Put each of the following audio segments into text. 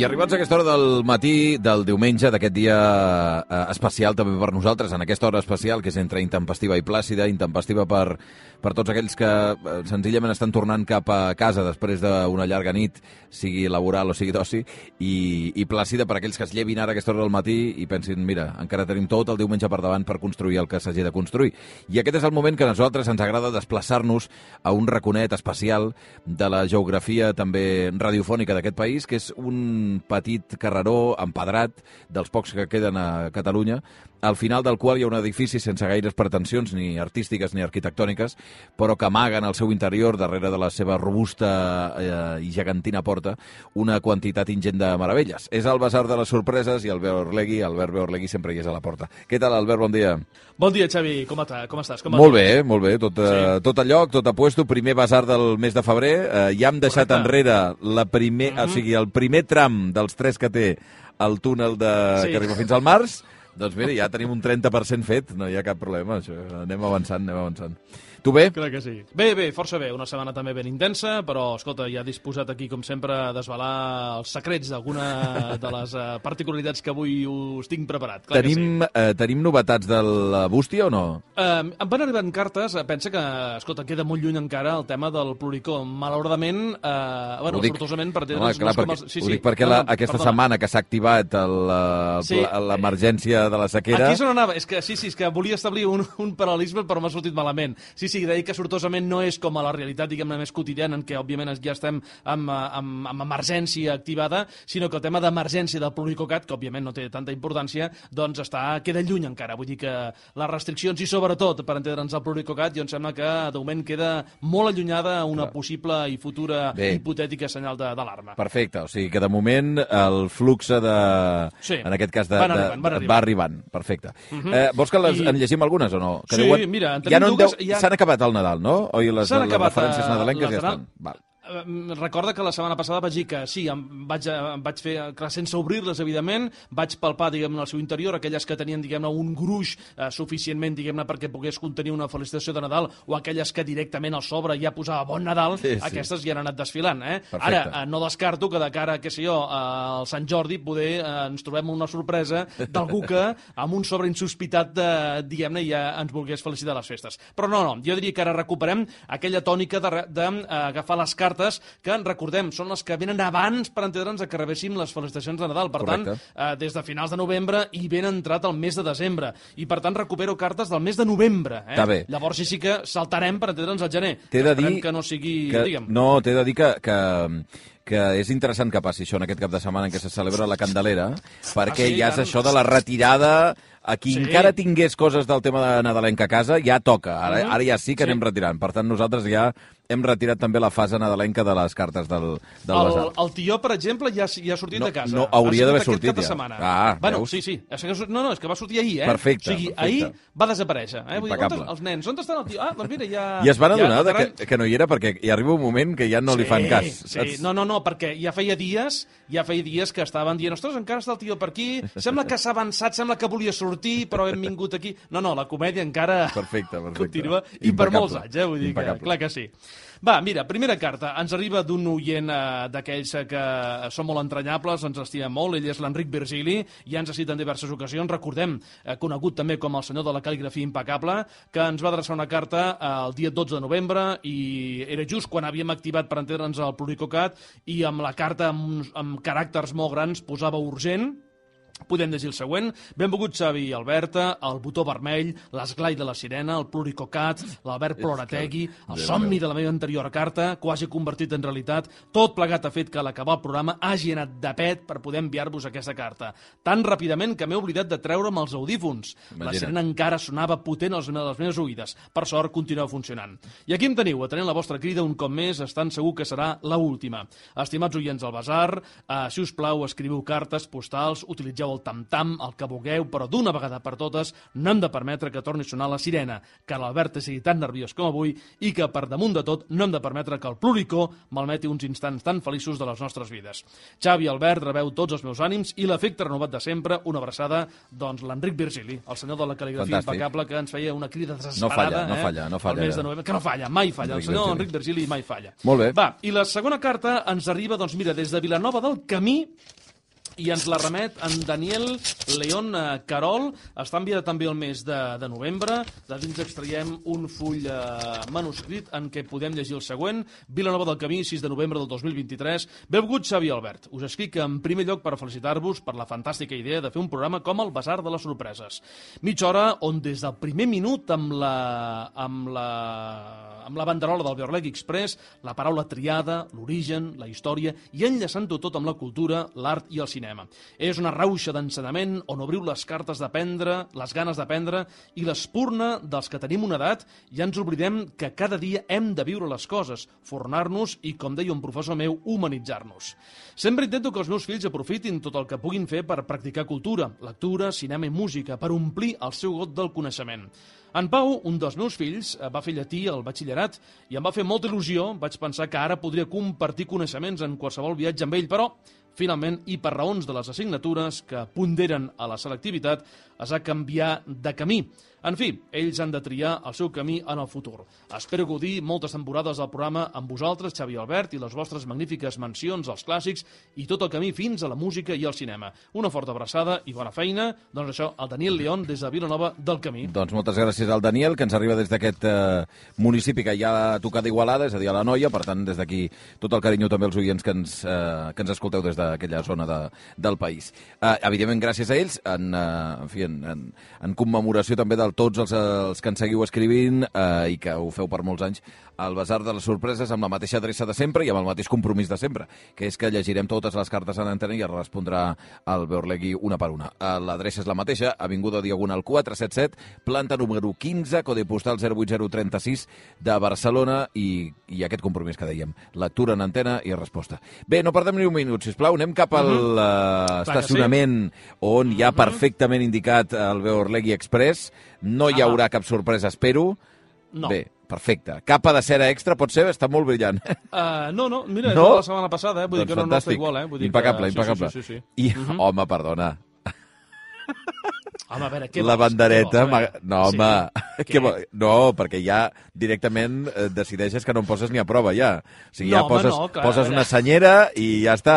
I arribats a aquesta hora del matí del diumenge, d'aquest dia eh, especial també per nosaltres, en aquesta hora especial, que és entre intempestiva i plàcida, intempestiva per, per tots aquells que eh, senzillament estan tornant cap a casa després d'una llarga nit, sigui laboral o sigui d'oci, i, i plàcida per aquells que es llevin ara a aquesta hora del matí i pensin, mira, encara tenim tot el diumenge per davant per construir el que s'hagi de construir. I aquest és el moment que a nosaltres ens agrada desplaçar-nos a un raconet especial de la geografia també radiofònica d'aquest país, que és un petit carreró empedrat dels pocs que queden a Catalunya, al final del qual hi ha un edifici sense gaires pretensions, ni artístiques ni arquitectòniques, però que amaguen al seu interior, darrere de la seva robusta eh, i gegantina porta, una quantitat ingent de meravelles. És el Basar de les Sorpreses i Albert Orlegui, Albert Orlegui sempre hi és a la porta. Què tal, Albert? Bon dia. Bon dia, Xavi. Com, està? Com estàs? Com molt bé, molt bé. Tot, sí. uh, tot a lloc, tot a puesto. Primer Basar del mes de febrer. Uh, ja hem deixat Correcte. enrere la primer, mm -hmm. o sigui, el primer tram dels tres que té el túnel de, sí. que arriba fins al març doncs mira, ja tenim un 30% fet, no hi ha cap problema, això. anem avançant, anem avançant. Tu bé? Crec que sí. Bé, bé, força bé. Una setmana també ben intensa, però, escolta, ja disposat aquí, com sempre, a desvelar els secrets d'alguna de les uh, particularitats que avui us tinc preparat. Clar tenim, sí. uh, tenim novetats de la bústia o no? Uh, em van arribant cartes, pensa que, escolta, queda molt lluny encara el tema del pluricó. Malauradament, uh, bueno, dic, sortosament, per clar, no perquè, els... sí, ho dic perquè la, aquesta perdona. setmana que s'ha activat l'emergència sí. de la sequera... Aquí és on anava. És que, sí, sí, és que volia establir un, un paral·lelisme, però m'ha sortit malament. Sí, sí, deia que sortosament no és com a la realitat, diguem-ne, més quotidiana, en què, òbviament, ja estem amb, amb, amb emergència activada, sinó que el tema d'emergència del Pluricocat, que, òbviament, no té tanta importància, doncs està, queda lluny encara. Vull dir que les restriccions i, sobretot, per entendre'ns el Pluricocat, jo em sembla que, de moment, queda molt allunyada una Clar. possible i futura Bé. hipotètica senyal d'alarma. Perfecte, o sigui que, de moment, el flux de... Sí. En aquest cas, de, van arribant, van arribant. va arribant. Perfecte. Uh mhm. -huh. eh, vols que les I... en llegim algunes o no? Que sí, diuen... mira, en tenim ja no dues... Ja... S'han acabat el Nadal, no? Oi, les, les referències eh, nadalenques ja estan. Val. Eh, recorda que la setmana passada vaig dir que sí, em vaig, eh, em vaig fer, clar, sense obrir-les, evidentment, vaig palpar, diguem-ne, el seu interior, aquelles que tenien, diguem-ne, un gruix eh, suficientment, diguem-ne, perquè pogués contenir una felicitació de Nadal, o aquelles que directament al sobre ja posava Bon Nadal, sí, sí. aquestes ja han anat desfilant, eh? Perfecte. Ara, eh, no descarto que de cara, què sé jo, al Sant Jordi, poder eh, ens trobem una sorpresa d'algú que, amb un sobre insospitat, de, diguem-ne, ja ens volgués felicitar les festes. Però no, no, jo diria que ara recuperem aquella tònica d'agafar les cartes cartes que, recordem, són les que venen abans per entendre'ns que rebéssim les felicitacions de Nadal. Per Correcte. tant, eh, des de finals de novembre i ben entrat el mes de desembre. I, per tant, recupero cartes del mes de novembre. Eh? Bé. Llavors sí, sí que saltarem per entendre'ns al gener. T'he de dir... que no sigui... Que, digue'm. No, t'he de dir que, que que és interessant que passi això en aquest cap de setmana en què se celebra la Candelera, perquè ah, sí, ja és això de la retirada a qui sí. encara tingués coses del tema de nadalenca a casa, ja toca. Ara, ara ja sí que sí. anem retirant. Per tant, nosaltres ja hem retirat també la fase nadalenca de les cartes del, del el, basar. El tió, per exemple, ja, ja ha sortit no, de casa. No, hauria d'haver sortit ja. Setmana. Ah, bueno, veus? sí, sí. No, no, és que va sortir ahir, eh? Perfecte. O sigui, perfecte. ahir va desaparèixer. Eh? Vull dir, on els nens, on estan el tió? Ah, doncs mira, ja... I es van adonar ja, que, que no hi era perquè hi arriba un moment que ja no sí, li fan cas. Sí, saps? no, no, no, perquè ja feia dies, ja feia dies que estaven dient, ostres, encara està el tio per aquí, sembla que s'ha avançat, sembla que volia sortir, però hem vingut aquí. No, no, la comèdia encara perfecte, perfecte. continua, i per molts anys, eh? Vull dir que, clar que sí. Va, mira, primera carta. Ens arriba d'un oient eh, d'aquells que són molt entranyables, ens estimem molt. Ell és l'Enric Virgili, ja ens ha citat en diverses ocasions. Recordem, eh, conegut també com el senyor de la cal·ligrafia impecable, que ens va adreçar una carta eh, el dia 12 de novembre i era just quan havíem activat, per entendre'ns, el Pluricocat i amb la carta amb, amb caràcters molt grans posava urgent, Podem llegir el següent. Benvolgut Xavi i Alberta, el botó vermell, l'esglai de la sirena, el pluricocat, l'Albert Plorategui, el somni de la meva anterior carta, quasi convertit en realitat, tot plegat ha fet que a l'acabar el programa hagi anat de pet per poder enviar-vos aquesta carta. Tan ràpidament que m'he oblidat de treure'm els audífons. La Imagina't. sirena encara sonava potent als me- a les meves oïdes. Per sort, continua funcionant. I aquí em teniu, atenent la vostra crida un cop més, estan segur que serà la última. Estimats oients del Basar, eh, si us plau, escriviu cartes, postals, utilitzeu el tam-tam, el que vulgueu, però d'una vegada per totes no hem de permetre que torni a sonar la sirena, que l'Albert sigui tan nerviós com avui i que, per damunt de tot, no hem de permetre que el pluricó malmeti uns instants tan feliços de les nostres vides. Xavi i Albert, rebeu tots els meus ànims i l'efecte renovat de sempre, una abraçada, doncs, l'Enric Virgili, el senyor de la cal·ligrafia Fantàstic. impecable, que ens feia una crida No desesperada. falla, no eh? falla, no falla. El mes de novembre, que no falla, mai falla. Enric el senyor Virgili. Enric Virgili mai falla. Molt bé. Va, i la segona carta ens arriba, doncs mira, des de Vilanova del Camí, i ens la remet en Daniel León eh, Carol. Està enviada també el mes de, de novembre. De dins extraiem un full eh, manuscrit en què podem llegir el següent. Vilanova del Camí, 6 de novembre del 2023. Benvingut, Xavi Albert. Us escric en primer lloc per felicitar-vos per la fantàstica idea de fer un programa com el Basar de les Sorpreses. Mitja hora on des del primer minut amb la, amb la, amb la banderola del Beorleg Express, la paraula triada, l'origen, la història, i enllaçant-ho tot amb la cultura, l'art i el cinema. És una rauxa d'ensenyament on obriu les cartes d'aprendre, les ganes d'aprendre i l'espurna dels que tenim una edat i ens oblidem que cada dia hem de viure les coses, fornar-nos i, com deia un professor meu, humanitzar-nos. Sempre intento que els meus fills aprofitin tot el que puguin fer per practicar cultura, lectura, cinema i música, per omplir el seu got del coneixement. En Pau, un dels meus fills, eh, va fer llatí al batxillerat i em va fer molta il·lusió. Vaig pensar que ara podria compartir coneixements en qualsevol viatge amb ell, però finalment, i per raons de les assignatures que ponderen a la selectivitat, es va canviar de camí. En fi, ells han de triar el seu camí en el futur. Espero gaudir moltes temporades del programa amb vosaltres, Xavi Albert, i les vostres magnífiques mencions als clàssics i tot el camí fins a la música i al cinema. Una forta abraçada i bona feina. Doncs això, el Daniel León, des de Vilanova del Camí. Doncs moltes gràcies al Daniel, que ens arriba des d'aquest eh, municipi que ja ha tocat Igualada, és a dir, a la Noia, per tant, des d'aquí tot el carinyo també als oients que ens, eh, que ens escolteu des d'aquella zona de, del país. Eh, evidentment, gràcies a ells, en, eh, en fi, en, en, en commemoració també de tots els, els que ens seguiu escrivint eh, i que ho feu per molts anys, al Basar de les Sorpreses amb la mateixa adreça de sempre i amb el mateix compromís de sempre, que és que llegirem totes les cartes en antena i es respondrà al Beorlegui una per una. Eh, L'adreça és la mateixa, Avinguda Diagonal 477, planta número 15, codi postal 08036 de Barcelona i, i aquest compromís que dèiem, lectura en antena i resposta. Bé, no perdem ni un minut, sisplau, anem cap al uh que sí. estacionament on hi ha perfectament indicat el Beorlegui Express, no hi Ah. haurà cap sorpresa, espero. No. Bé, perfecte. Capa de cera extra, pot ser? Està molt brillant. Uh, no, no, mira, No? la setmana passada, eh? vull dir que no, no està igual. Eh? Vull dir impecable, que... impecable. Sí, sí, sí, sí. I, home, perdona, Home, a veure, què la vols? bandereta... Què vols? No, Sí. home, Què? què vol- no, perquè ja directament eh, decideixes que no em poses ni a prova, ja. O sigui, ja No, home, poses, no, clar, poses una senyera i ja està.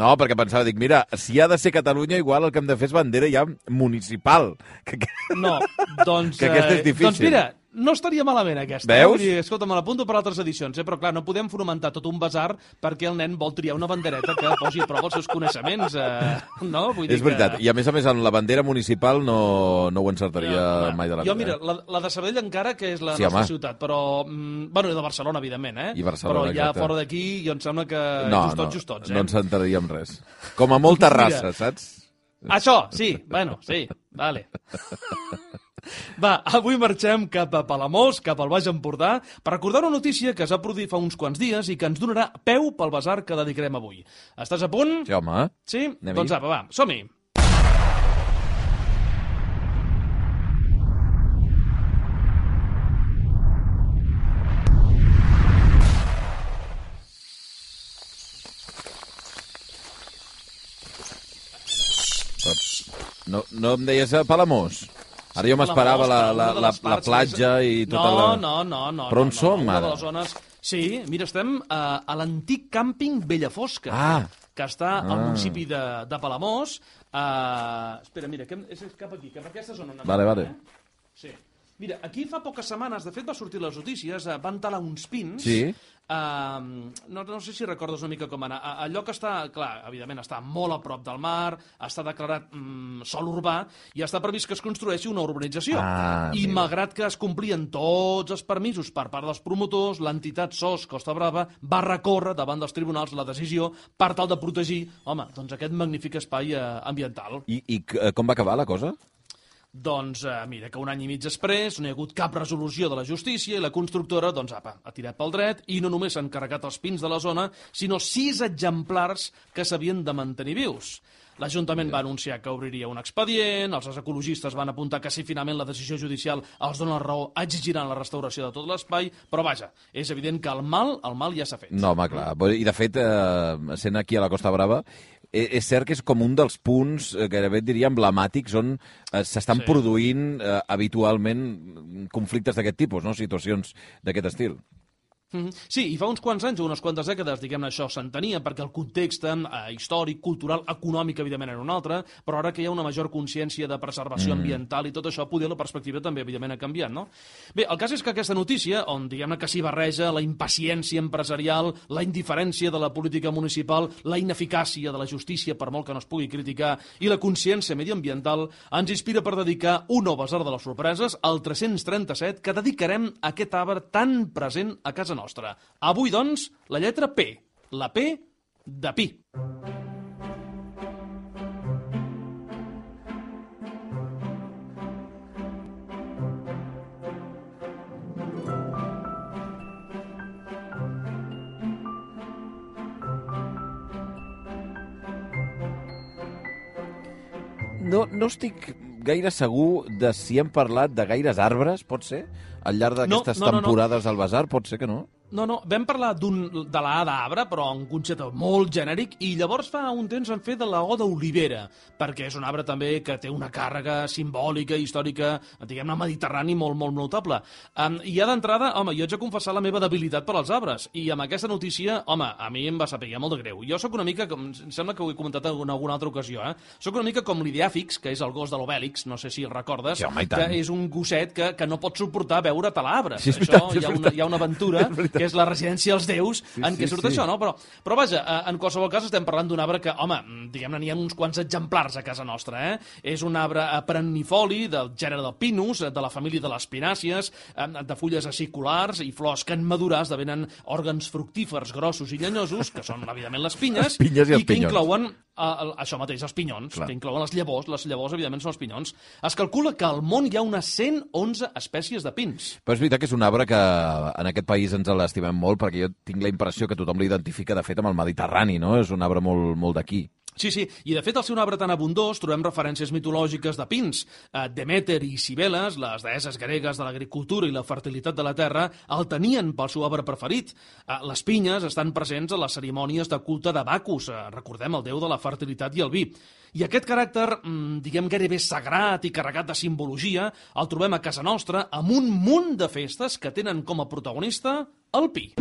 No, perquè pensava, dic, mira, si ha de ser Catalunya, igual el que hem de fer és bandera ja municipal. Que, que... No, doncs... Que aquesta és eh, difícil. Doncs mira, no estaria malament aquesta. Veus? Eh? Dir, escolta, me l'apunto per altres edicions, eh? però clar, no podem fomentar tot un basar perquè el nen vol triar una bandereta que posi a prova els seus coneixements. Eh? No? Vull dir És veritat. Que... I a més a més, amb la bandera municipal no, no ho encertaria home, mai de la jo, vida. mira, eh? la, la de Sabadell encara, que és la Sí, nostra home. ciutat, però... Mm, bueno, i de Barcelona, evidentment, eh? I Barcelona, però ja exacte. fora d'aquí, jo em sembla que no, just tots, no, just tots, eh? no ens enteraríem res. Com a molta raça, saps? Això, sí, bueno, sí, vale. Va, avui marxem cap a Palamós, cap al Baix Empordà, per recordar una notícia que es va produir fa uns quants dies i que ens donarà peu pel basar que dedicarem avui. Estàs a punt? Sí, home. Sí? Anem-hi. Doncs apa, va, som-hi. No, no em deies a Palamós? Ara jo m'esperava la, la, la, la platja i tota no, la... No, no, no. Però on no, som, no, ara? de les zones... Sí, mira, estem a, a l'antic càmping Bellafosca, Ah. que està al Ah. municipi de, de Palamós. Uh, espera, mira, que, és cap aquí, cap a aquesta zona. Vale, vale. Eh? Sí. Mira, aquí fa poques setmanes, de fet va sortir les notícies, eh, van talar uns pins. Sí. Uh, no, no sé si recordes una mica com anar. A- El lloc està, clar, evidentment està molt a prop del mar, està declarat mm, sol urbà i està previst que es construeixi una urbanització. Ah, I amigo. malgrat que es complien tots els permisos per part dels promotors, l'entitat SOS Costa Brava va recórrer davant dels tribunals la decisió per tal de protegir, home, doncs aquest magnífic espai eh, ambiental. I, i eh, com va acabar la cosa? Doncs eh, mira, que un any i mig després no hi ha hagut cap resolució de la justícia i la constructora, doncs apa, ha tirat pel dret i no només s'han carregat els pins de la zona, sinó sis exemplars que s'havien de mantenir vius. L'Ajuntament va anunciar que obriria un expedient, els ecologistes van apuntar que si finalment la decisió judicial els dona raó exigiran la restauració de tot l'espai, però vaja, és evident que el mal, el mal ja s'ha fet. No, home, clar. I, de fet, eh, sent aquí a la Costa Brava, és cert que és com un dels punts, eh, gairebé et diria, emblemàtics on eh, s'estan Sí. produint eh, habitualment conflictes d'aquest tipus, no? situacions d'aquest estil. Mhm. Sí, i fa uns quants anys, o unes quantes dècades, diguem-ne, això s'entenia, perquè el context eh, històric, cultural, econòmic, evidentment, era un altre, però ara que hi ha una major consciència de preservació mm. ambiental i tot això, poder la perspectiva també, evidentment, ha canviat, no? Bé, el cas és que aquesta notícia, on diguem-ne que s'hi barreja la impaciència empresarial, la indiferència de la política municipal, la ineficàcia de la justícia, per molt que no es pugui criticar, i la consciència mediambiental, ens inspira per dedicar un nou basar de les sorpreses, al 337, que dedicarem a aquest arbre tan present a casa nostra. Avui, doncs, la lletra P. La P de Pi. No, no estic gaire segur de si hem parlat de gaires arbres, pot ser? Al llarg d'aquestes no, no, no. temporades al Basar, pot ser que no? No, no, vam parlar d'un de la A d'arbre, però un concepte molt genèric, i llavors fa un temps vam fer de la O d'olivera, perquè és un arbre també que té una càrrega simbòlica, històrica, diguem-ne, mediterrani molt, molt notable. Um, I ja d'entrada, home, jo haig de confessar la meva debilitat per als arbres, i amb aquesta notícia, home, a mi em va saber molt de greu. Jo sóc una mica, com, em sembla que ho he comentat en alguna altra ocasió, eh? Sóc una mica com l'ideàfix, que és el gos de l'Obèlix, no sé si el recordes, Sí, home, que és un gosset que, que no pot suportar veure talarbres. Sí, Això, hi, ha una, hi ha una aventura, veritat. Que és la residència als déus, Sí, en què sí, surt sí. això, no? Però, però vaja, eh, en qualsevol cas estem parlant d'un arbre que, home, diguem-ne, n'hi ha uns quants exemplars a casa nostra, eh? És un arbre perennifoli del gènere del pinus, eh, de la família de les pinàcies, eh, de fulles aciculars i flors que en madurar esdevenen òrgans fructífers grossos i llenyosos, que són, evidentment, les pinyes, Les pinyes i i que pinyons. inclouen eh, això mateix, els pinyons, Clar. que inclouen les llavors, les llavors, evidentment, són els pinyons. Es calcula que al món hi ha unes 111 espècies de pins. Però és veritat que és un arbre que en aquest país ens l'estimem molt, perquè jo tinc la impressió que tothom l'identifica, de fet, amb el Mediterrani, no? És un arbre molt, molt d'aquí. Sí, sí, i de fet al ser un arbre tan abundós trobem referències mitològiques de pins. Eh, Demeter i Cibeles, les deeses gregues de l'agricultura i la fertilitat de la terra, el tenien pel seu arbre preferit. Eh, les pinyes estan presents a les cerimònies de culte de Bacus, eh, recordem el déu de la fertilitat i el vi. I aquest caràcter, mm, diguem gairebé sagrat i carregat de simbologia, el trobem a casa nostra amb un munt de festes que tenen com a protagonista el pi.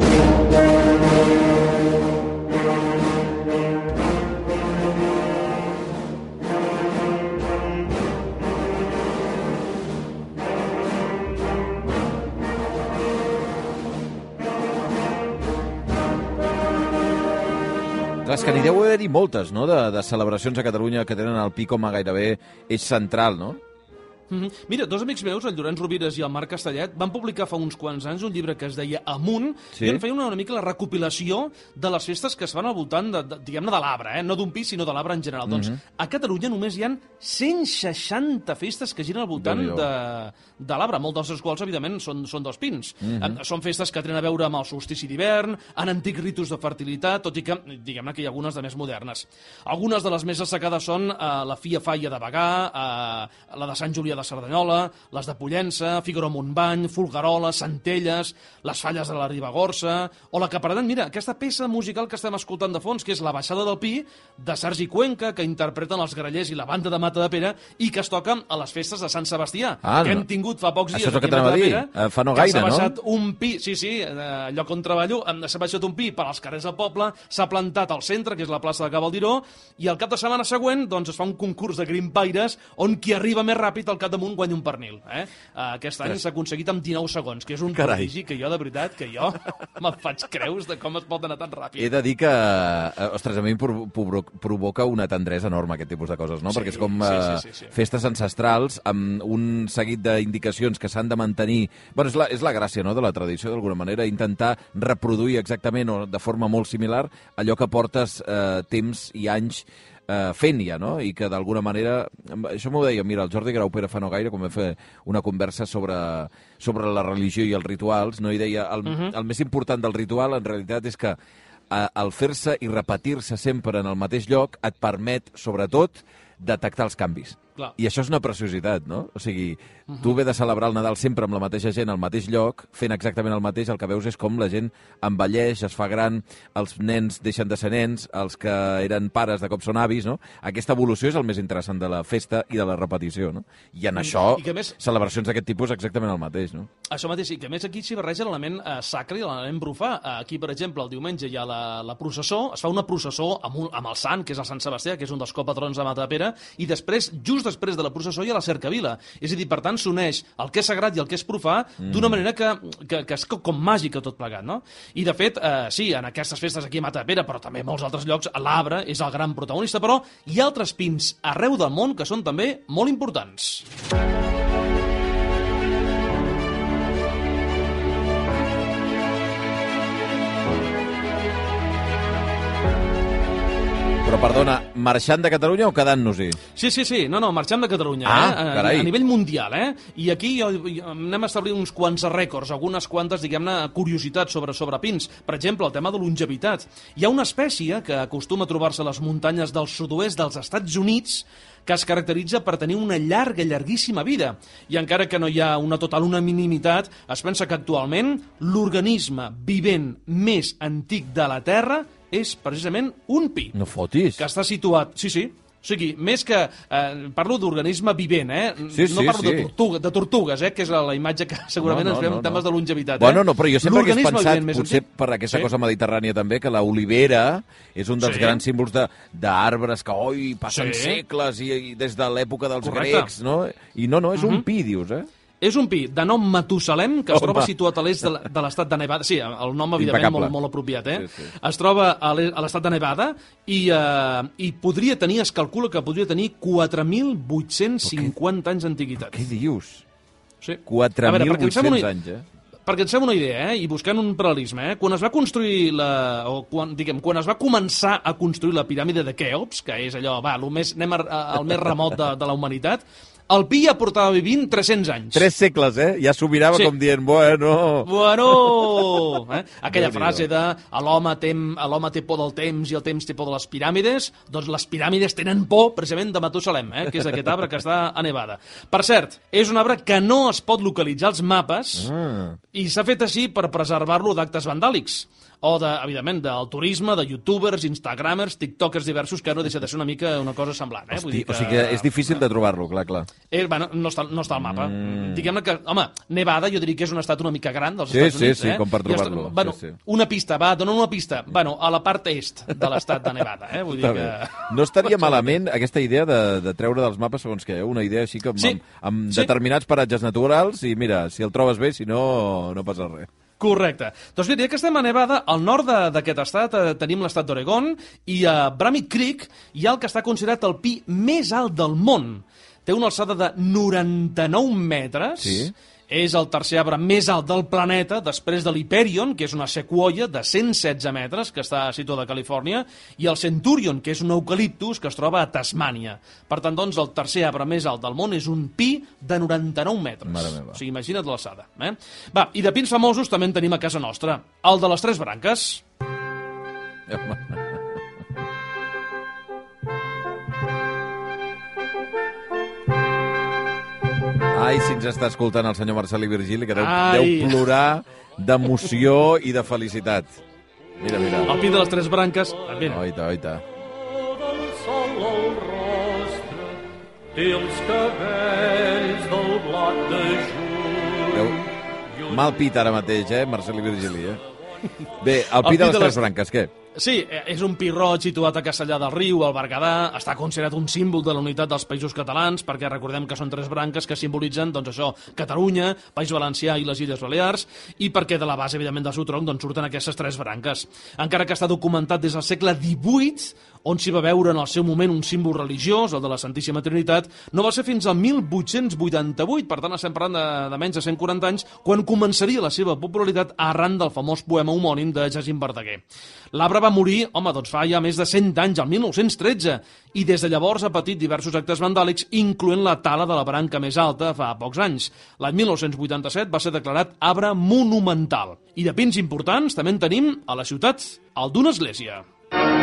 Clar, és que n'hi deu haver-hi moltes, no?, de, de celebracions a Catalunya que tenen el pi com a gairebé eix central, no? Mm -hmm. Mira, dos amics meus, el Llorenç Rovires i el Marc Castellet, van publicar fa uns quants anys un llibre que es deia Amunt, Sí? i en feien una, una mica la recopilació de les festes que es fan al voltant, de, de, diguem-ne, de l'arbre, eh? no d'un pis, sinó de l'arbre en general. Doncs a Catalunya només hi han 160 festes que giren al voltant Déu-n'hi-do. de, de l'arbre, molts dels quals, evidentment, són, són dels pins. Eh, Són festes que tenen a veure amb el solstici d'hivern, en antics ritus de fertilitat, tot i que, diguem-ne, que hi ha algunes de més modernes. Algunes de les més destacades són eh, la Fia Falla de Bagà, eh, la de Sant Julià de Cerdanyola, les de Pollença, Figueroa-Montbany, Folguerola, Centelles, les Falles de la Ribagorça, o la que pretén, mira, aquesta peça musical que estem escoltant de fons, que és La baixada del Pi, de Sergi Cuenca, que interpreten els grallers i la banda de Mata de Pere, i que es toca a les festes de Sant Sebastià, Ah, que hem tingut fa pocs Això dies és el que t'anava a dir. Matadepera, Eh, fa no gaire, s'ha no? baixat un pi, sí, sí, eh, lloc on treballo, s'ha baixat un pi per als carrers del poble, s'ha plantat al centre, que és la plaça de Cavaldiró, i el cap de setmana següent doncs, es fa un concurs de grimpaires on qui arriba més ràpid al capdamunt guanya un pernil. Eh? Uh, aquest any s'ha aconseguit amb 19 segons, que és un Carai. prodigi que jo, de veritat, que jo me'n faig creus de com es pot anar tan He ràpid. de dir que, eh, ostres, a mi em provoca una tendresa enorme aquest tipus de coses, no? Sí, Perquè és com sí, eh, sí, sí, sí. festes ancestrals amb un seguit d'indicacions que s'han de mantenir... Bueno, és la, és la gràcia no? de la tradició, d'alguna manera, intentar reproduir exactament o de forma molt similar allò que portes eh, temps i anys eh, fent ja, no? I que d'alguna manera... Això m'ho deia, mira, el Jordi Graupera fa no gaire, quan vam fer una conversa sobre, sobre la religió i els rituals, no? I deia, el, el més important del ritual, en realitat, és que eh, el fer-se i repetir-se sempre en el mateix lloc et permet, sobretot, detectar els canvis. Clar. I això és una preciositat, no? O sigui, tu ve de celebrar el Nadal sempre amb la mateixa gent al mateix lloc, fent exactament el mateix, el que veus és com la gent envelleix, es fa gran, els nens deixen de ser nens, els que eren pares de cop són avis, no? Aquesta evolució és el més interessant de la festa i de la repetició, no? I en això, i que més- celebracions d'aquest tipus exactament el mateix, no? Això mateix, i que més aquí s'hi barreja l'element eh, sacre i l'element profà. Eh, aquí, per exemple, el diumenge hi ha la, la processó, es fa una processó amb, un, amb el sant, que és el Sant Sebastià, que és un dels copatrons de Matapera, i després, just després de la processó, hi ha la cercavila. És a dir, per tant, s'uneix el que és sagrat i el que és profà d'una manera que, que, que és co- com màgica tot plegat, no? I, de fet, eh, sí, en aquestes festes aquí a Matapera, però també a molts altres llocs, l'arbre és el gran protagonista, però hi ha altres pins arreu del món que són també molt importants. Però, perdona, marxant de Catalunya o quedant-nos-hi? Sí, sí, sí, no, no, marxem de Catalunya, Ah, eh? A- carai. A nivell mundial, eh? I aquí jo, jo, anem a establir uns quants rècords, algunes quantes, diguem-ne, curiositats sobre, sobre pins. Per exemple, el tema de longevitat. Hi ha una espècie que acostuma a trobar-se a les muntanyes del sud-oest dels Estats Units que es caracteritza per tenir una llarga, llarguíssima vida. I encara que no hi ha una total unanimitat, es pensa que actualment l'organisme vivent més antic de la Terra és precisament un pi No fotis. que està situat... Sí, sí. O sigui, més que... Eh, parlo d'organisme vivent, eh? Sí, no sí, parlo sí. de, tortuga, de tortugues, eh? Que és la imatge que segurament No, no, ens fem no, en temes no. de longevitat, Bueno, eh? no, però jo sempre hagués pensat, vivent potser antic- per aquesta Sí. cosa mediterrània també, que l'olivera és un dels Sí. grans símbols d'arbres que, oi, passen Sí. segles i, i des de l'època dels Correcte. grecs, no? I no, no, és un pi, dius, eh? És un pi de nom Matusalem, que es Home. troba situat a l'est de l'estat de Nevada. Sí, el nom, evidentment, Impecable. molt, molt apropiat, eh? Sí, sí. Es troba a l'est- a l'estat de Nevada i, eh, i podria tenir, es calcula que podria tenir 4.850 anys d'antiguitat. Què dius? Sí. A veure, perquè ens fem 4.800 una- anys, eh? perquè ens fem una idea, eh? i buscant un paral·lelisme, eh? quan es va construir la, o quan, diguem, quan es va començar a construir la piràmide de Keops, que és allò, va, el més, anem a, a, al més remot de, de la humanitat, el pi ja portava vivint 300 anys. Tres segles, eh? Ja s'ho mirava Sí. com dient, bueno... Bueno! Eh? Aquella Déu-n'hi-do. frase de l'home té por del temps i el temps té por de les piràmides, doncs les piràmides tenen por precisament de Matusalem, eh? que és aquest arbre que està a Nevada. Per cert, és un arbre que no es pot localitzar als mapes Ah. i s'ha fet així per preservar-lo d'actes vandàlics o, de, evidentment, del turisme, de youtubers, instagramers, tiktokers diversos, que no deixa de ser una mica una cosa semblant. Eh? Hosti, o sigui que és difícil de trobar-lo, clar, clar. Eh, bueno, no està, no està al mapa. Mm. Diguem-ne que, home, Nevada jo diria que és un estat una mica gran dels Sí, Estats sí, Units. sí, eh? com per trobar-lo, Bueno, sí, sí. una pista, va, dona una pista. Bueno, a la part est de l'estat de Nevada, eh? Vull dir que... No estaria malament aquesta idea de, de treure dels mapes segons què, eh? una idea així com Sí. amb, amb Sí. determinats paratges naturals i mira, si el trobes bé, si no, no passa res. Correcte. Doncs mira, ja que estem a Nevada, al nord d'aquest estat eh, tenim l'estat d'Oregon i a Bramit Creek hi ha el que està considerat el pi més alt del món. Té una alçada de 99 metres. Sí. És el tercer arbre més alt del planeta, després de l'Hyperion, que és una sequoia de 116 metres, que està situada a Califòrnia, i el Centurion, que és un eucaliptus que es troba a Tasmània. Per tant, doncs, el tercer arbre més alt del món és un pi de 99 metres. Mare meva. O sigui, imagina't l'alçada. Eh? Va, i de pins famosos també en tenim a casa nostra. El de les tres branques. Ai, si ens està escoltant el senyor Marcelí Virgili, que deu, Ai. deu plorar d'emoció i de felicitat. Mira, mira. El pi de les tres branques... Mira, Oita, oita. del sol al rostre té els cabells del blat de juny. Deu... Mal pit ara mateix, eh, Marcelí Virgili, eh? Bé, el pi pi de les de tres les- branques, què? Sí, eh, és un pirroig situat a Castellà del Riu, al Berguedà, està considerat un símbol de la unitat dels països catalans, perquè recordem que són tres branques que simbolitzen, doncs això, Catalunya, País Valencià i les Illes Balears, i perquè de la base, evidentment, del seu tronc, doncs surten aquestes tres branques. Encara que està documentat des del segle XVIII, on s'hi va veure en el seu moment un símbol religiós, el de la Santíssima Trinitat, no va ser fins al 1888, per tant estem parlant de, de menys de 140 anys, quan començaria la seva popularitat arran del famós poema homònim de Jacint Verdaguer. L'arbre va morir, home, doncs fa ja més de 100 anys, el 1913, i des de llavors ha patit diversos actes vandàlics, incloent la tala de la branca més alta fa pocs anys. L'any 1987 va ser declarat arbre monumental. I de pins importants també en tenim a la ciutat, al d'una església. Home,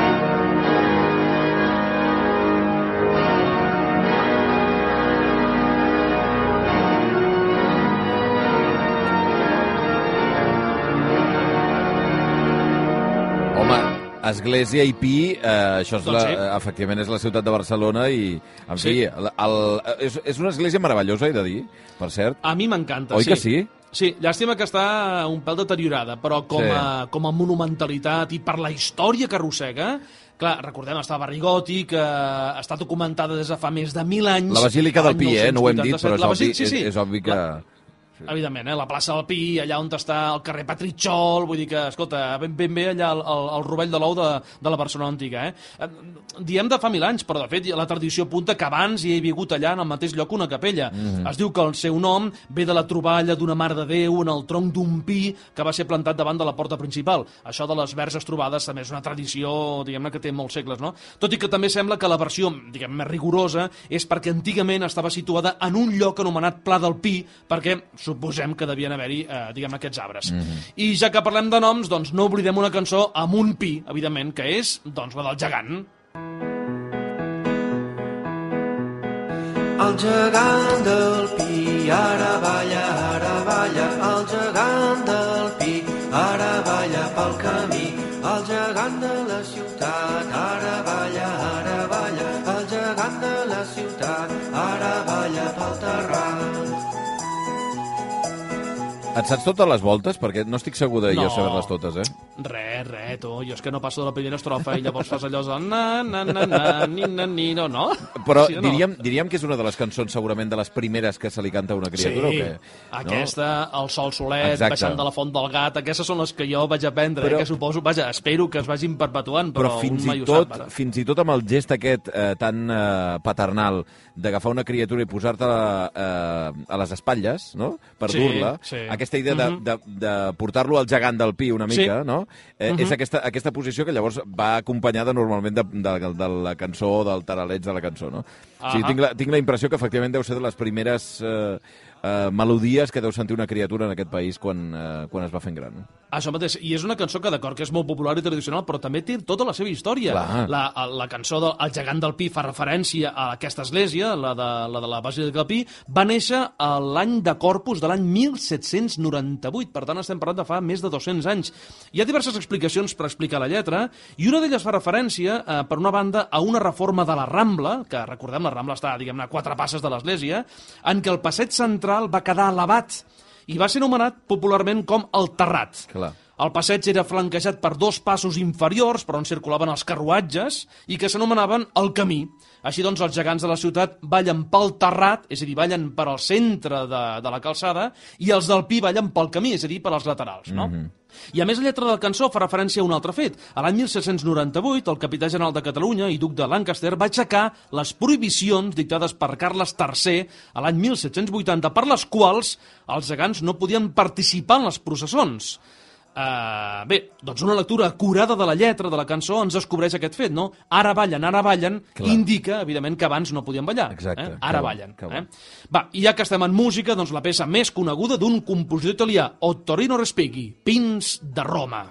Església i Pi, eh, això és Doncs la, sí. eh, efectivament és la ciutat de Barcelona i, en Sí. fi, el, el, és, és una església meravellosa, he de dir, per cert. A mi m'encanta, Oi sí. que sí? Sí, llàstima que està un pèl deteriorada, però com, Sí. a, com a monumentalitat i per la història que arrossega, clar, recordem, està a barri gòtic, eh, està documentada des de fa més de mil anys. La Basílica del Pi, eh? No ho hem dit, 1987. però és obvi, sí, sí. és, és obvi que... La, evidentment, eh? la plaça del Pi, allà on està el carrer Patritxol, vull dir que, escolta, ben, ben bé allà el, el, el rovell de l'ou de, de la Barcelona antiga. Eh? Eh, Diem de fa mil anys, però de fet la tradició apunta que abans hi ha vingut allà en el mateix lloc una capella. Mhm. Es diu que el seu nom ve de la troballa d'una Mare de Déu en el tronc d'un pi que va ser plantat davant de la porta principal. Això de les verges trobades també és una tradició, diguem-ne, que té molts segles, no? Tot i que també sembla que la versió, diguem més rigorosa és perquè antigament estava situada en un lloc anomenat Pla del Pi, perquè suposem que devien haver-hi, eh, diguem aquests arbres. I ja que parlem de noms, doncs no oblidem una cançó amb un pi, evidentment, que és doncs, la del gegant. El gegant del pi ara Et saps totes les voltes? Perquè no estic segur de jo No. saber-les totes, eh? Re, re, tu, jo és que no passo de la primera estrofa i llavors fas allò de na, na, na, na, ni, na, ni, no, no? Però Sí no? diríem, diríem que és una de les cançons segurament de les primeres que se li canta a una criatura, sí, o què? aquesta, el sol solet, Exacte. baixant de la font del gat, aquestes són les que jo vaig aprendre, Però- eh, que suposo, vaja, espero que es vagin perpetuant, però, però fins i, tot, sap, fins i tot amb el gest aquest eh, tan eh, paternal d'agafar una criatura i posar-te-la eh, a les espatlles, no?, per Sí, dur-la, sí. Aquesta idea de, Mhm. de, de portar-lo al gegant del pi una Sí. mica, no?, eh, Mhm. és aquesta, aquesta posició que llavors va acompanyada normalment de, de, de la cançó, del taraleig de la cançó, no? O sigui, tinc, la, tinc la impressió que efectivament deu ser de les primeres eh, eh, melodies que deu sentir una criatura en aquest país quan, eh, quan es va fent gran. Això mateix, i és una cançó que d'acord que és molt popular i tradicional, però també té tota la seva història. Clar. La, la cançó del el gegant del Pi fa referència a aquesta església, la de la, de la Basílica del Pi, va néixer l'any de Corpus de l'any 1798, per tant estem parlant de fa més de 200 anys. Hi ha diverses explicacions per explicar la lletra, i una d'elles fa referència, eh, per una banda, a una reforma de la Rambla, que recordem, la Rambla està, diguem-ne, a quatre passes de l'església, en què el passeig central va quedar elevat i va ser anomenat popularment com el Terrat. Clar. El passeig era flanquejat per dos passos inferiors per on circulaven els carruatges i que s'anomenaven el camí. Així doncs, els gegants de la ciutat ballen pel terrat, és a dir, ballen per al centre de, de la calçada, i els del pi ballen pel camí, és a dir, per als laterals, no? I a més, la lletra de la cançó fa referència a un altre fet. A l'any 1798, el capità general de Catalunya i duc de Lancaster va aixecar les prohibicions dictades per Carles III a l'any 1780, per les quals els gegants no podien participar en les processons. Uh, bé, doncs una lectura acurada de la lletra de la cançó ens descobreix aquest fet, no? Ara ballen, ara ballen, Clar. indica, evidentment, que abans no podien ballar. Exacte, Eh? que Ara bo, ballen. que. Eh? Va, i ja que estem en música, doncs la peça més coneguda d'un compositor italià, Ottorino Respighi, Pins de Roma.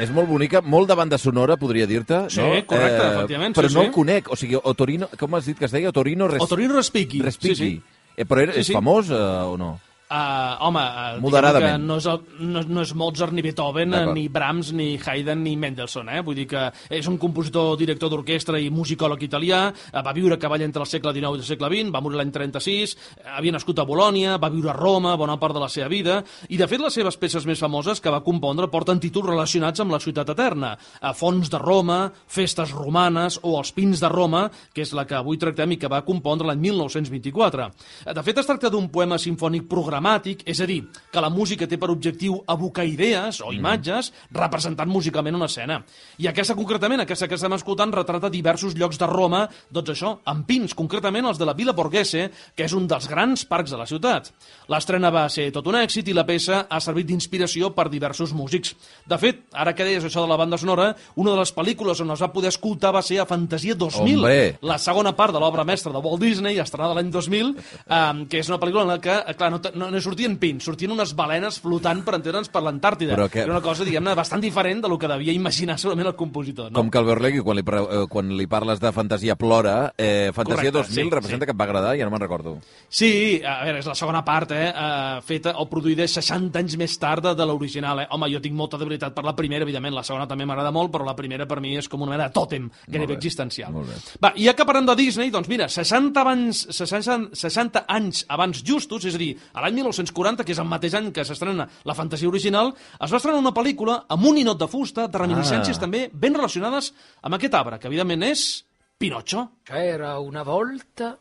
És molt bonica, molt de banda sonora, podria dir-te, Sí, no? correcte, efectivament, Però sí, no sí. el conec, o sigui, Otorino, com has dit que es deia? Otorino Res... Otorino Respighi. Respighi. Sí, sí. Eh, però era, Sí, és sí. famós eh, o no? Uh, home, uh, que no és, el, no, no és Mozart, ni Beethoven, ni Brahms, ni Haydn, ni Mendelssohn. Eh? Vull dir que és un compositor, director d'orquestra i musicòleg italià, uh, va viure a cavall entre el segle XIX i el segle XX, va morir l'any 36, eh, havia nascut a Bolònia, va viure a Roma bona part de la seva vida, i de fet les seves peces més famoses que va compondre porten títols relacionats amb la ciutat eterna. Uh, Fons de Roma, Festes romanes o Els pins de Roma, que és la que avui tractem i que va compondre l'any 1924. Eh, De fet, es tracta d'un poema sinfònic programàtic, és a dir, que la música té per objectiu evocar idees o imatges representant musicalment una escena. I aquesta, concretament, aquesta que estem escoltant, retrata diversos llocs de Roma, doncs això, amb pins, concretament els de la Villa Borghese, que és un dels grans parcs de la ciutat. L'estrena va ser tot un èxit i la peça ha servit d'inspiració per diversos músics. De fet, ara que deies això de la banda sonora, una de les pel·lícules on es va poder escoltar va ser a Fantasia 2000, Hombre. la segona part de l'obra mestra de Walt Disney, estrenada l'any 2000, um, que és una pel·lícula en la que, eh, clar, no, te- no, no sortien pins, sortien unes balenes flotant per entendre'ns per l'Antàrtida. Que- Era una cosa, diguem-ne, bastant diferent de lo que devia imaginar segurament el compositor. No? Com que el Berlegui, quan li, eh, quan li parles de fantasia plora, eh, Fantasia Correcte, 2000 sí, representa sí. que et va agradar, ja no me'n recordo. Sí, a veure, és la segona part, eh, uh, feta o produïda 60 anys més tard de, l'original, eh? Home, jo tinc molta debilitat per la primera, evidentment, la segona també m'agrada molt, però la primera per mi és com una mena de tòtem gairebé bé, existencial. molt bé. Va, i ja que parlem de Disney, doncs mira, 60, abans, 60, 60 anys abans justos, és a dir, a l'any 1940, que és el mateix any que s'estrena la fantasia original, es va estrenar una pel·lícula amb un ninot de fusta, de reminiscències Ah. també ben relacionades amb aquest arbre, que evidentment és Pinocchio. C'era una volta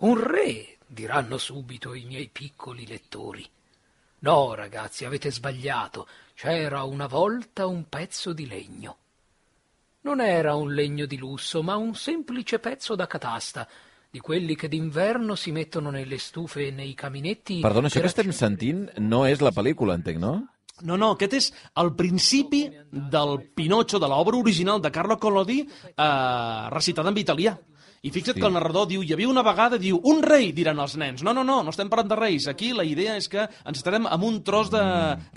un re, diranno subito i miei piccoli lettori. No, ragazzi, avete sbagliato. C'era una volta un pezzo di legno. Non era un legno di lusso, ma un semplice pezzo da catasta, di quelli che d'inverno si mettono nelle stufe e nei caminetti. Perdona, això que estem sentint no és la pel·lícula, entenc, no? No, no, aquest és el principi del Pinocchio, de l'obra original de Carlo Collodi, eh, recitada en italià. I fixa't Sí. que el narrador diu, hi havia una vegada, diu, un rei, diran els nens. No, no, no, no estem parlant de reis. Aquí la idea és que ens estarem amb un tros de...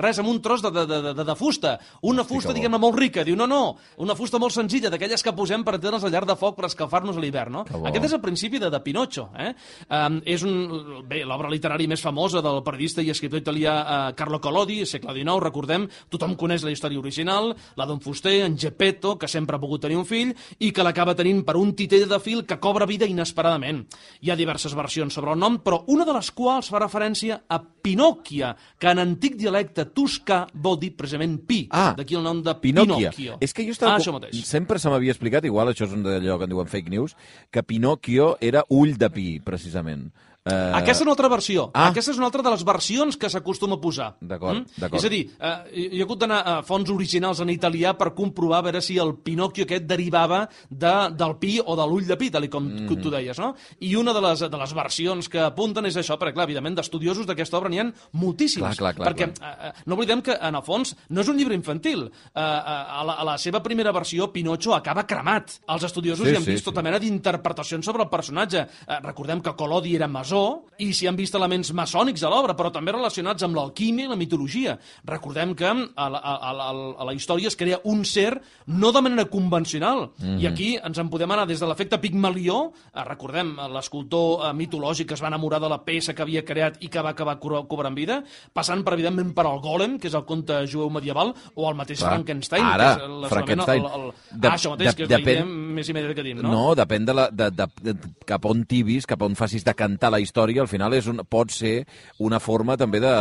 Res, amb un tros de, de, de, de, de fusta. Una fusta, bo. diguem-ne, molt rica. Diu, no, no, una fusta molt senzilla, d'aquelles que posem per entendre'ns al llarg de foc per escalfar-nos a l'hivern, no? Aquest és el principi de, de Pinocchio, eh? Um, és un, bé, l'obra literària més famosa del periodista i escriptor italià uh, Carlo Collodi, segle XIX, recordem, tothom coneix la història original, la d'un fuster, en Geppetto, que sempre ha pogut tenir un fill, i que l'acaba tenint per un titell de fil que cobra vida inesperadament. Hi ha diverses versions sobre el nom, però una de les quals fa referència a Pinocchia, que en antic dialecte toscà vol dir precisament pi. Ah, D'aquí el nom de Pinòquia. Pinocchio. És que jo estava... Ah, això mateix. Sempre se m'havia explicat, igual això és un d'allò que en diuen fake news, que Pinocchio era ull de pi, precisament. Eh, Aquesta és una altra versió. Ah. Aquesta és una altra de les versions que s'acostuma a posar. Mm? D'acord, d'acord. És a dir, eh, jo he hagut d'anar a fonts originals en italià per comprovar a veure si el Pinocchio aquest derivava de, del pi o de l'ull de pi, tal com mm. tu deies, no? I una de les, de les versions que apunten és això, perquè, clar, evidentment, d'estudiosos d'aquesta obra n'hi ha moltíssims. Clar, clar, clar, perquè eh, eh, no oblidem que, en el fons, no és un llibre infantil. Eh, eh, a, la, a la seva primera versió, Pinocchio acaba cremat. Els estudiosos Sí, hi han sí, vist sí. tota mena d'interpretacions sobre el personatge. Eh, recordem que Collodi era masó i s'hi han vist elements maçònics a l'obra, però també relacionats amb l'alquímia i la mitologia. Recordem que a la, a, a, a la història es crea un ser no de manera convencional. Mm Mhm. -hmm. I aquí ens en podem anar des de l'efecte Pigmalió, eh, recordem eh, l'escultor eh, mitològic que es va enamorar de la peça que havia creat i que va acabar cobra- cobrant vida, passant, per, evidentment, per al Golem, que és el conte jueu medieval, o el mateix Clar. Frankenstein, Ara, que és la- Frankenstein. El, el, el, De- ah, això mateix, de- que és la depèn- idea més immediata que tenim, no? No, depèn de, la, de, de, de, cap on tibis, cap on facis de cantar la història, al final és un, pot ser una forma també de,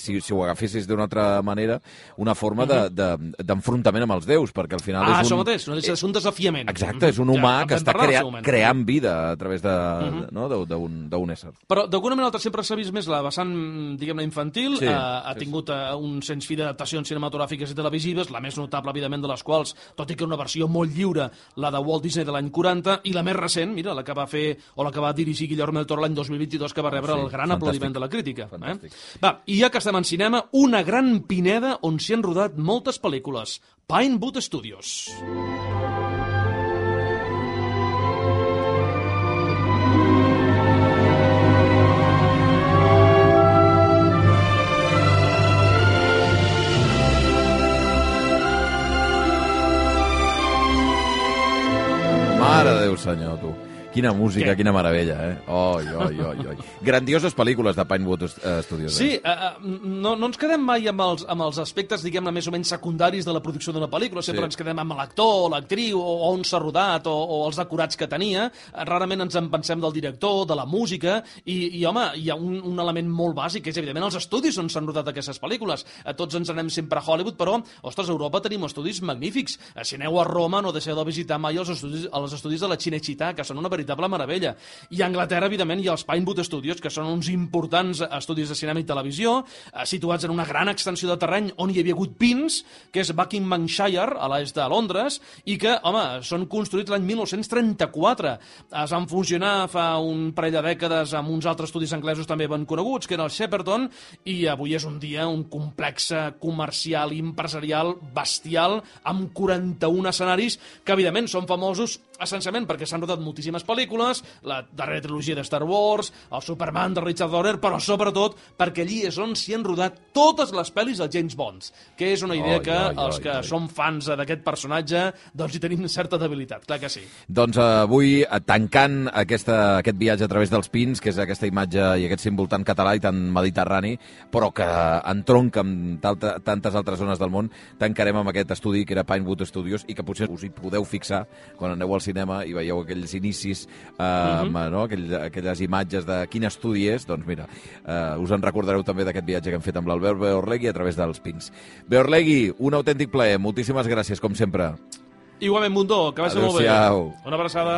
si, si ho agafessis d'una altra manera, una forma de- de- d'enfrontament amb els déus, perquè al final Ah, és un... mateix, no de ser un desafiament. Exacte, és un Ja, humà en que està crea, creant vida a través de, de, no, de- d'un d'un ésser. Però d'alguna manera altra sempre s'ha vist més la vessant, diguem-ne, infantil, Sí, eh, ha sí, tingut eh, un sens fi d'adaptacions cinematogràfiques i televisives, la més notable, evidentment, de les quals, tot i que una versió molt lliure, la de Walt Disney de l'any 40, i la més recent, mira, la que va fer, o la que va dirigir Guillermo del Toro l'any 2022, que va rebre Sí, el gran fantàstic. aplaudiment de la crítica. Fantàstic. Eh? Va, i ja que estem en cinema, una gran pineda on s'hi han rodat moltes pel·lícules. Pinewood Studios. Mare de Déu, senyor, tu. Quina música, Què? quina meravella, eh? Oi, oi, oi, oi. Grandioses pel·lícules de Pinewood eh, Studios. Sí, Eh? uh, no, no ens quedem mai amb els, amb els aspectes, diguem-ne, més o menys secundaris de la producció d'una pel·lícula. Sempre Sí. ens quedem amb l'actor, l'actriu, o, o on s'ha rodat, o, o els decorats que tenia. Rarament ens en pensem del director, de la música, i, i home, hi ha un, un element molt bàsic, que és, evidentment, els estudis on s'han rodat aquestes pel·lícules. Eh, Tots ens anem sempre a Hollywood, però, ostres, a Europa tenim estudis magnífics. Si aneu a Roma, no deixeu de visitar mai els estudis, els estudis de la Cinecittà, que són una veritable meravella. I a Anglaterra, evidentment, hi ha els Pinewood Studios, que són uns importants estudis de cinema i televisió, eh, situats en una gran extensió de terreny on hi havia hagut pins, que és Buckinghamshire, a l'est de Londres, i que, home, són construïts l'any 1934. Es van fusionar fa un parell de dècades amb uns altres estudis anglesos també ben coneguts, que era el Shepperton, i avui és un dia un complex comercial i empresarial bestial amb 41 escenaris que, evidentment, són famosos essencialment perquè s'han rodat moltíssimes pel·lícules, la darrera trilogia de Star Wars, el Superman de Richard Donner, però sobretot perquè allí és on s'hi han rodat totes les pel·lis dels James Bonds, que és una idea Oi, que oi, els oi, que oi. som fans d'aquest personatge doncs hi tenim certa debilitat, clar que sí. Doncs eh, avui, eh, tancant aquesta, aquest viatge a través dels pins, que és aquesta imatge i aquest símbol tan català i tan mediterrani, però que entronca amb tantes altres zones del món, tancarem amb aquest estudi que era Pinewood Studios i que potser us hi podeu fixar quan aneu al cinema i veieu aquells inicis, eh, amb, no? Aquell, aquelles imatges de quin estudi és, doncs mira, eh, us en recordareu també d'aquest viatge que hem fet amb l'Albert Beorlegui a través dels pins. Beorlegui, un autèntic plaer, moltíssimes gràcies, com sempre. Igualment, Mundó, que vagi molt bé. Una abraçada.